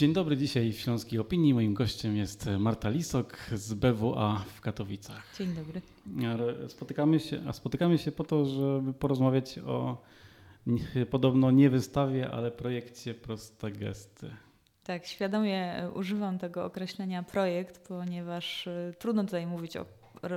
Dzień dobry, dzisiaj w Śląskiej Opinii. Moim gościem jest Marta Lisok z BWA w Katowicach. Dzień dobry. Spotykamy się, a spotykamy się po to, żeby porozmawiać o podobno nie wystawie, ale projekcie Proste Gesty. Tak, świadomie używam tego określenia projekt, ponieważ y, trudno tutaj mówić o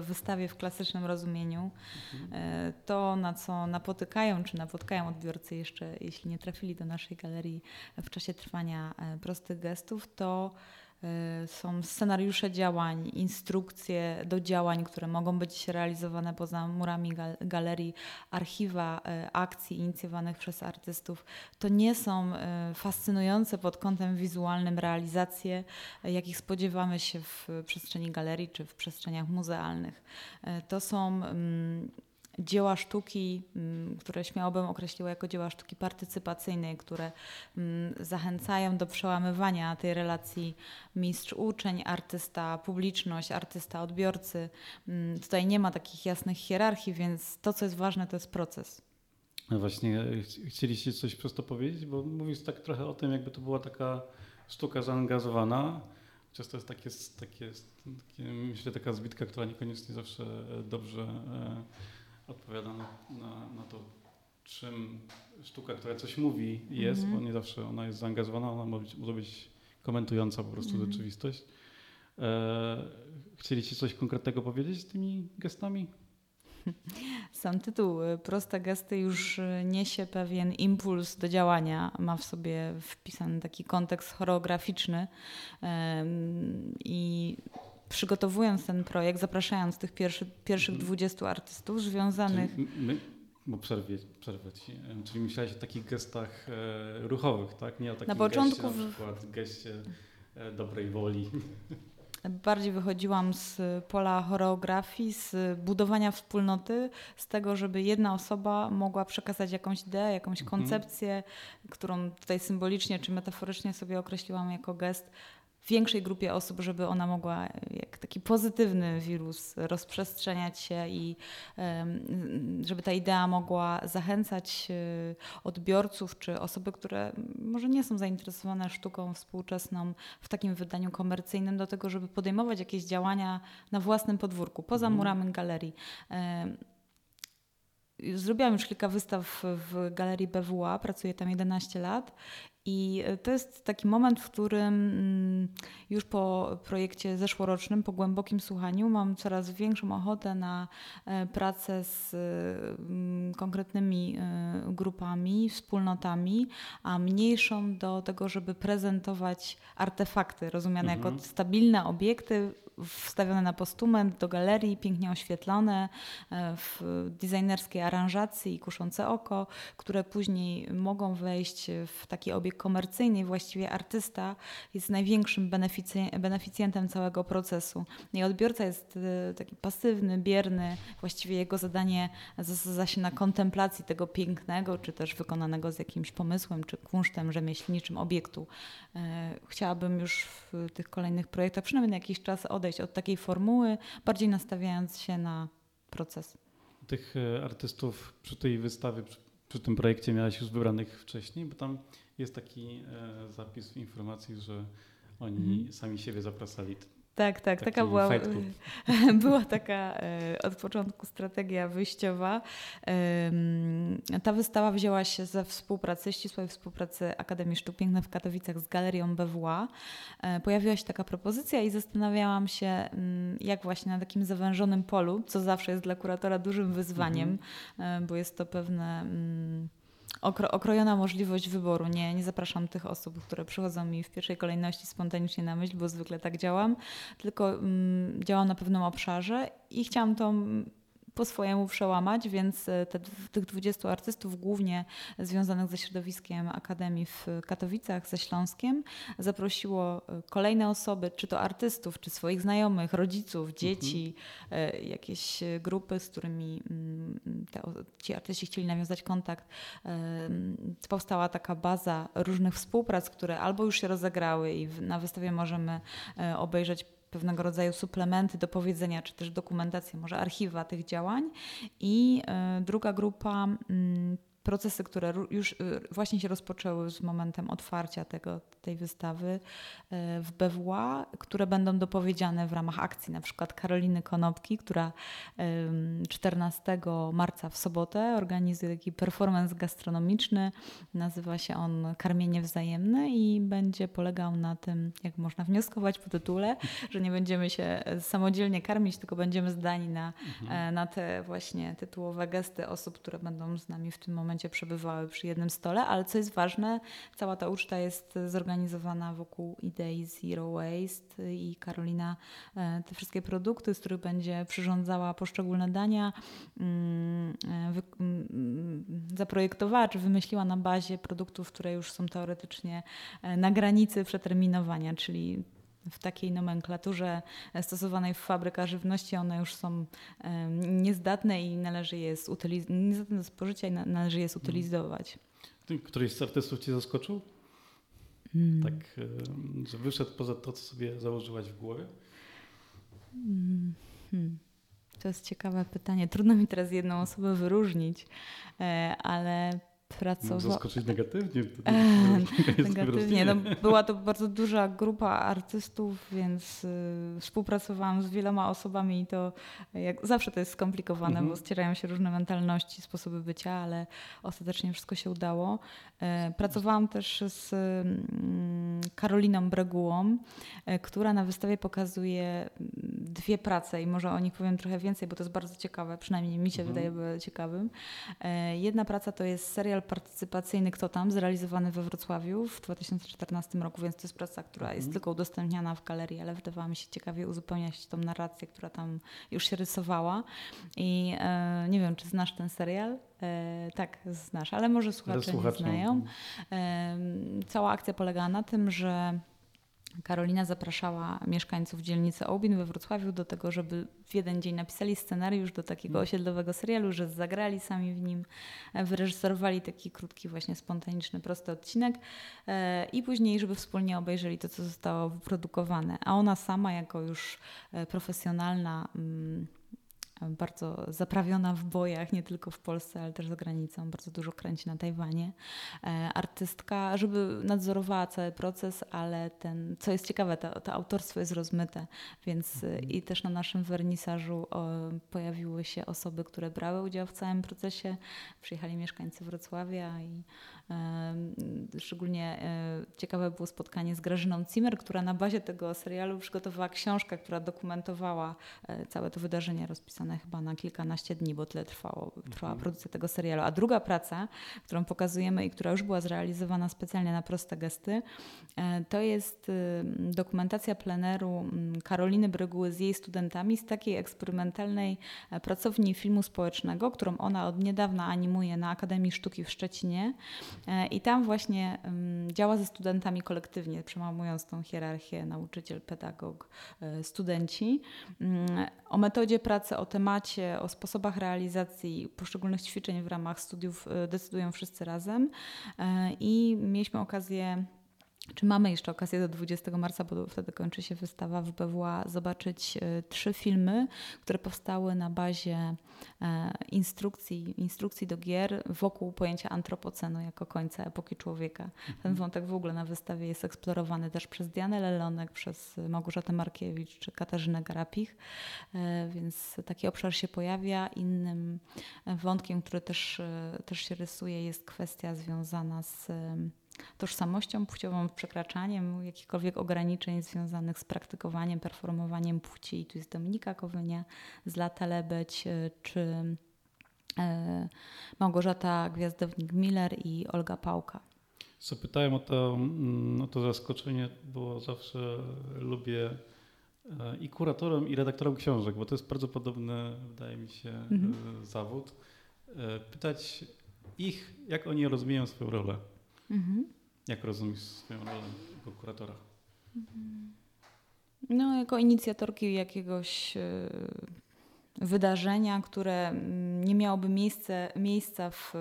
wystawie w klasycznym rozumieniu. Mhm. To, na co napotykają, czy napotkają odbiorcy jeszcze, jeśli nie trafili do naszej galerii w czasie trwania e, prostych gestów, to są scenariusze działań, instrukcje do działań, które mogą być realizowane poza murami galerii, archiwa y, akcji inicjowanych przez artystów. To nie są y, fascynujące pod kątem wizualnym realizacje, jakich spodziewamy się w przestrzeni galerii czy w przestrzeniach muzealnych. To są mm, dzieła sztuki, mm, które śmiałabym określiła jako dzieła sztuki partycypacyjnej, które mm, zachęcają do przełamywania tej relacji mistrz-uczeń, artysta, publiczność, artysta, odbiorcy. Mm, tutaj nie ma takich jasnych hierarchii, więc to, co jest ważne, to jest proces. No właśnie, chcieliście coś przez to powiedzieć? Bo mówisz tak trochę o tym, jakby to była taka sztuka zaangażowana. Chociaż to jest takie, takie, takie myślę, taka zbitka, która niekoniecznie zawsze dobrze e, odpowiada na, na, na, to, czym sztuka, która coś mówi, jest, mm -hmm. bo nie zawsze ona jest zaangażowana, ona może być, może być komentująca po prostu mm -hmm. rzeczywistość. E, chcieliście coś konkretnego powiedzieć z tymi gestami? Sam tytuł y, Proste gesty już y, niesie pewien impuls do działania. Ma w sobie wpisany taki kontekst choreograficzny i przygotowując ten projekt, zapraszając tych pierwszy, pierwszych 20 mhm. artystów związanych. Czyli my, bo przerwę ci. Czyli myślałeś o takich gestach e, ruchowych, tak? Nie o takim na początku geście, na przykład geście e, dobrej woli. Bardziej wychodziłam z pola choreografii, z budowania wspólnoty, z tego, żeby jedna osoba mogła przekazać jakąś ideę, jakąś mhm. koncepcję, którą tutaj symbolicznie czy metaforycznie sobie określiłam jako gest większej grupie osób, żeby ona mogła jak taki pozytywny wirus rozprzestrzeniać się i żeby ta idea mogła zachęcać e, odbiorców czy osoby, które może nie są zainteresowane sztuką współczesną w takim wydaniu komercyjnym do tego, żeby podejmować jakieś działania na własnym podwórku, poza mhm. murami galerii. Zrobiłam już kilka wystaw w galerii BWA, pracuję tam 11 lat i e, to jest taki moment, w którym mm, już po projekcie zeszłorocznym, po głębokim słuchaniu, mam coraz większą ochotę na e, pracę z mm, konkretnymi e, grupami, wspólnotami, a mniejszą do tego, żeby prezentować artefakty rozumiane mhm. jako stabilne obiekty wstawione na postument do galerii, pięknie oświetlone w designerskiej aranżacji i kuszące oko, które później mogą wejść w taki obiekt komercyjnej właściwie artysta jest największym beneficjentem całego procesu. I odbiorca jest y, taki pasywny, bierny, właściwie jego zadanie zasadza się na kontemplacji tego pięknego, czy też wykonanego z jakimś pomysłem, czy kunsztem rzemieślniczym obiektu. E, chciałabym już w tych kolejnych projektach przynajmniej na jakiś czas odejść od takiej formuły, bardziej nastawiając się na proces. Tych e, artystów przy tej wystawie, przy, przy tym projekcie miałaś już wybranych wcześniej, bo tam jest taki e, zapis w informacji, że oni mhm. sami siebie zapraszali. Tak, tak, taka była, była taka e, od początku strategia wyjściowa. Ta wystawa wzięła się ze współpracy, ścisłej współpracy Akademii Sztuk Pięknych w Katowicach z Galerią BWA. E, pojawiła się taka propozycja i zastanawiałam się, mm, jak właśnie na takim zawężonym polu, co zawsze jest dla kuratora dużym wyzwaniem, mhm. bo jest to pewne mm, okro, okrojona możliwość wyboru. Nie, nie zapraszam tych osób, które przychodzą mi w pierwszej kolejności spontanicznie na myśl, bo zwykle tak działam, tylko mm, działam na pewnym obszarze i chciałam to po swojemu przełamać, więc e, te, tych 20 artystów, głównie związanych ze środowiskiem Akademii w Katowicach, ze Śląskiem, zaprosiło e, kolejne osoby, czy to artystów, czy swoich znajomych, rodziców, dzieci, mhm. jakieś grupy, z którymi mm, te, ci artyści chcieli nawiązać kontakt. Powstała taka baza różnych współprac, które albo już się rozegrały i na wystawie możemy obejrzeć pewnego rodzaju suplementy do powiedzenia, czy też dokumentację, może archiwa tych działań. I e, druga grupa mm, procesy, które już właśnie się rozpoczęły z momentem otwarcia tego, tej wystawy w BWA, które będą dopowiedziane w ramach akcji, na przykład Karoliny Konopki, która 14 marca w sobotę organizuje taki performance gastronomiczny, nazywa się on Karmienie Wzajemne i będzie polegał na tym, jak można wnioskować po tytule, że nie będziemy się samodzielnie karmić, tylko będziemy zdani na, mhm. E, na te właśnie tytułowe gesty osób, które będą z nami w tym momencie przebywały przy jednym stole, ale co jest ważne, cała ta uczta jest zorganizowana wokół idei Zero Waste i Karolina e, te wszystkie produkty, z których będzie przyrządzała poszczególne dania, mm, e, mm, zaprojektowała czy wymyśliła na bazie produktów, które już są teoretycznie na granicy przeterminowania, czyli w takiej nomenklaturze stosowanej w fabrykach żywności one już są niezdatne i należy je zutyliz- niezdatne do spożycia i należy je zutylizować. Któryś z artystów Cię zaskoczył? Hmm. Tak, że wyszedł poza to, co sobie założyłaś w głowie? Hmm. hmm. To jest ciekawe pytanie. Trudno mi teraz jedną osobę wyróżnić, e, ale pracowała. Zaskoczyć negatywnie. negatywnie. No, była to bardzo duża grupa artystów, więc y, współpracowałam z wieloma osobami i to jak zawsze to jest skomplikowane, mm -hmm. bo ścierają się różne mentalności, sposoby bycia, ale ostatecznie wszystko się udało. E, pracowałam też z mm, Karoliną Bregułą, e, która na wystawie pokazuje mm, dwie prace i może o nich powiem trochę więcej, bo to jest bardzo ciekawe, przynajmniej mi się mm -hmm. wydaje by ciekawym. E, jedna praca to jest serial partycypacyjny Kto tam, zrealizowany we Wrocławiu w 2014 roku, więc to jest praca, która -hmm. jest mhm. tylko udostępniana w galerii, ale wydawała mi się ciekawie uzupełniać tą narrację, która tam już się rysowała. I nie wiem, czy znasz ten serial? E, tak, znasz, ale może słuchacze nie znają. E, cała akcja polegała na tym, że Karolina zapraszała mieszkańców dzielnicy Ołbin we Wrocławiu do tego, żeby w jeden dzień napisali scenariusz do takiego mm. osiedlowego serialu, że zagrali sami w nim, e, wyreżyserowali taki krótki, właśnie spontaniczny, prosty odcinek i później, żeby wspólnie obejrzeli to, co zostało wyprodukowane. A ona sama, jako już profesjonalna mm, bardzo zaprawiona w bojach, nie tylko w Polsce, ale też za granicą. Bardzo dużo kręci na Tajwanie. E, artystka, żeby nadzorowała cały proces, ale ten, co jest ciekawe, to, to autorstwo jest rozmyte, więc e, i też na naszym wernisażu pojawiły się osoby, które brały udział w całym procesie. Przyjechali mieszkańcy Wrocławia i Szczególnie e, ciekawe było spotkanie z Grażyną Zimmer, która na bazie tego serialu przygotowała książkę, która dokumentowała e, całe to wydarzenie rozpisane chyba na kilkanaście dni, bo tyle trwało, trwała mhm. produkcja tego serialu. A druga praca, którą pokazujemy i która już była zrealizowana specjalnie na proste gesty, e, to jest dokumentacja pleneru Karoliny Bryguły z jej studentami z takiej eksperymentalnej pracowni filmu społecznego, którą ona od niedawna animuje na Akademii Sztuki w Szczecinie. E, I tam właśnie działa ze studentami kolektywnie, przemamując tą hierarchię nauczyciel, pedagog, e, studenci. Mm, o metodzie pracy, o temacie, o sposobach realizacji poszczególnych ćwiczeń w ramach studiów e, decydują wszyscy razem. I mieliśmy okazję czy mamy jeszcze okazję do 20 marca, bo wtedy kończy się wystawa w BWA, zobaczyć e, trzy filmy, które powstały na bazie e, instrukcji, instrukcji do gier wokół pojęcia antropocenu jako końca epoki człowieka. Ten mhm. wątek w ogóle na wystawie jest eksplorowany też przez Dianę Lelonek, przez Małgorzatę Markiewicz czy Katarzynę Garapich, e, więc taki obszar się pojawia. Innym wątkiem, który też, też się rysuje jest kwestia związana z tożsamością płciową, przekraczaniem jakichkolwiek ograniczeń związanych z praktykowaniem, performowaniem płci. I tu jest Dominika Kowynia, Zlata Lebeć e, czy e, Małgorzata Gwiazdownik-Miller i Olga Pałka. Zapytałem o to, mm, o to zaskoczenie, bo zawsze lubię e, i kuratorem, i redaktorem książek, bo to jest bardzo podobny, wydaje mi się, mhm. zawód. Pytać ich, jak oni rozumieją swoją rolę. Mhm. Jak rozumiesz swoją rolę jako kuratora? No, jako inicjatorki jakiegoś e, wydarzenia, które mm, nie miałoby miejsce, miejsca w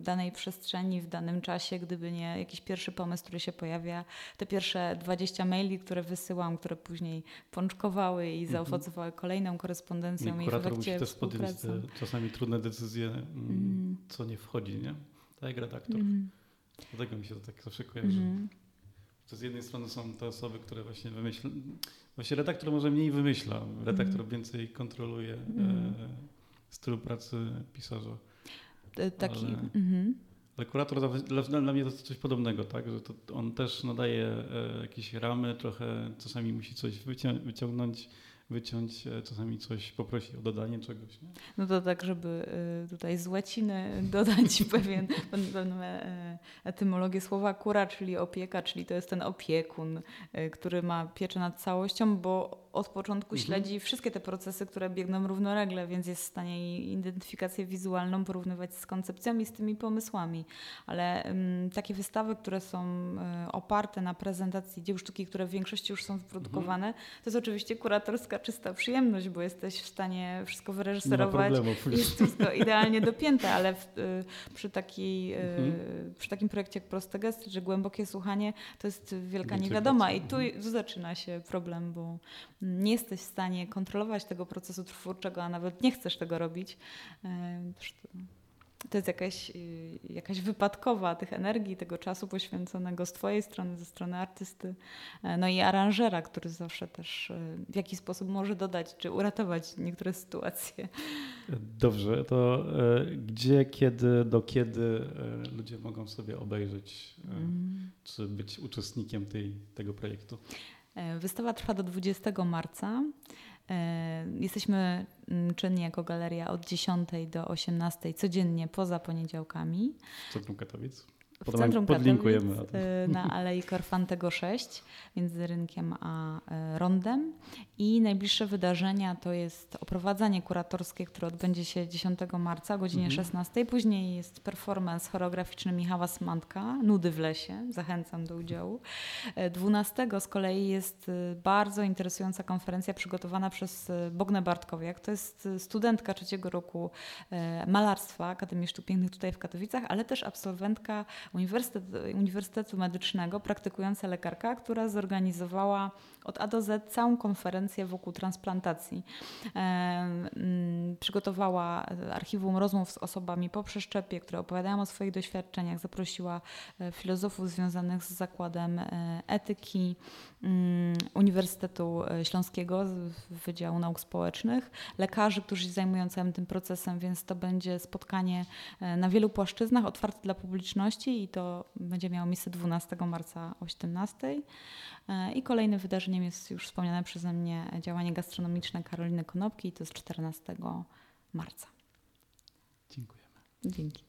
danej przestrzeni, w danym czasie, gdyby nie jakiś pierwszy pomysł, który się pojawia. Te pierwsze 20 maili, które wysyłam, które później pączkowały i mhm. zaowocowały kolejną korespondencją. I kurator musi też podjąć te czasami trudne decyzje, mm, mhm. co nie wchodzi, nie? tak jak redaktor. Mhm. Dlatego mi się to tak zawsze kojarzy. Mhm. To z jednej strony są te osoby, które właśnie wymyślą. Właśnie redaktor może mniej wymyśla, redaktor Mhm. więcej kontroluje Mhm. e, styl pracy pisarza. E, Taki. Ale- Mhm. Ale kurator dla, dla, mnie to coś podobnego, tak? Że to on też nadaje e, jakieś ramy, trochę czasami musi coś wycią wyciągnąć, wyciąć, e, czasami coś poprosi o dodanie czegoś. Nie? No to tak, żeby y, tutaj z łaciny dodać pewien, pewną e, etymologię słowa kura, czyli opieka, czyli to jest ten opiekun, który ma pieczę nad całością, bo od początku Mhm. śledzi wszystkie te procesy, które biegną równolegle, więc jest w stanie i identyfikację wizualną porównywać z koncepcją i z tymi pomysłami. Ale ym, takie wystawy, które są y, oparte na prezentacji dzieł sztuki, które w większości już są wyprodukowane, to jest oczywiście kuratorska czysta przyjemność, bo jesteś w stanie wszystko wyreżyserować problemu. jest wszystko idealnie dopięte, ale w, y, przy, takiej, y, Mhm. przy takim projekcie jak proste gesty, czy głębokie słuchanie, to jest wielka niewiadoma i tu, mhm. tu zaczyna się problem, bo nie jesteś w stanie kontrolować tego procesu twórczego, a nawet nie chcesz tego robić. To jest jakaś, y, jakaś wypadkowa tych energii, tego czasu poświęconego z Twojej strony, ze strony artysty, e, no i aranżera, który zawsze też y, w jakiś sposób może dodać czy uratować niektóre sytuacje. Dobrze, to e, gdzie, kiedy, do kiedy e, ludzie mogą sobie obejrzeć, e, Mm. czy być uczestnikiem tej, tego projektu? E, Wystawa trwa do 20 marca. E, Jesteśmy mm, czynni jako galeria od 10 do 18 codziennie poza poniedziałkami. W centrum Katowic? W centrum podlinkujemy Katowic, na to. e, na Alei Korfantego 6 między rynkiem a e, rondem. I najbliższe wydarzenia to jest oprowadzanie kuratorskie, które odbędzie się 10 marca o godzinie Mhm. 16. Później jest performance choreograficzny Michała Smantka, Nudy w lesie. Zachęcam do udziału. E, 12 z kolei jest bardzo interesująca konferencja przygotowana przez Bognę Bartkowiak. To jest studentka trzeciego roku malarstwa Akademii Sztuk Pięknych tutaj w Katowicach, ale też absolwentka Uniwersytet, Uniwersytetu Medycznego, praktykująca lekarka, która zorganizowała od A do Z całą konferencję wokół transplantacji. Mm, Przygotowała e, archiwum rozmów z osobami po przeszczepie, które opowiadają o swoich doświadczeniach. Zaprosiła e, filozofów związanych z zakładem e, etyki mm, Uniwersytetu Śląskiego Wydziału Nauk Społecznych, lekarzy, którzy się zajmują całym tym procesem, więc to będzie spotkanie na wielu płaszczyznach, otwarte dla publiczności i to będzie miało miejsce 12 marca o 17. E, I kolejnym wydarzeniem jest już wspomniane przeze mnie działanie gastronomiczne Karoliny Konopki i to jest 14 marca. Dziękujemy. Dzięki.